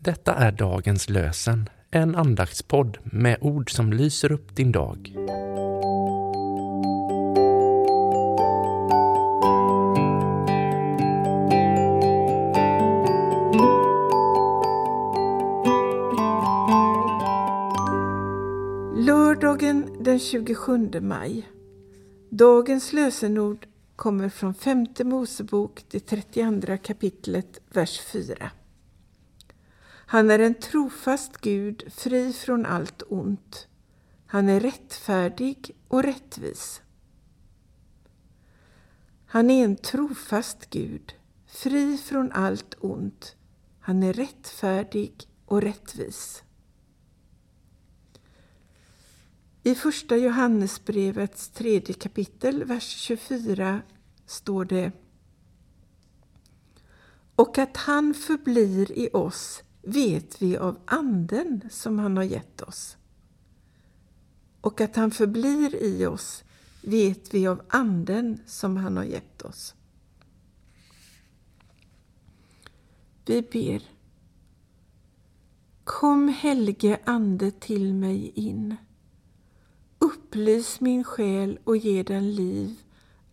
Detta är dagens lösen, en andaktspodd med ord som lyser upp din dag. Lördagen den 27 maj. Dagens lösenord kommer från femte Mosebok, det 32 kapitlet, vers 4. Han är en trofast Gud, fri från allt ont. Han är rättfärdig och rättvis. Han är en trofast Gud, fri från allt ont. Han är rättfärdig och rättvis. I första Johannesbrevets tredje kapitel, vers 24, står det Och att han förblir i oss vet vi av anden som han har gett oss. Och att han förblir i oss vet vi av anden som han har gett oss. Vi ber. Kom helige Ande till mig in. Upplys min själ och ge den liv,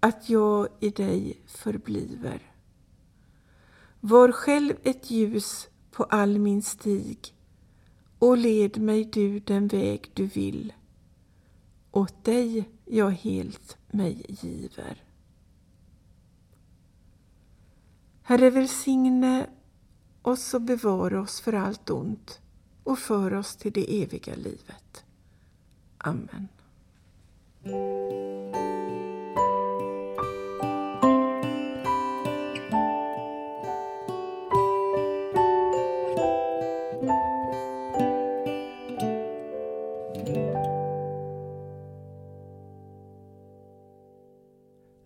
att jag i dig förbliver. Var själv ett ljus på all min stig och led mig du den väg du vill. Åt dig jag helt mig giver. Herre, välsigne oss och bevara oss för allt ont och för oss till det eviga livet. Amen.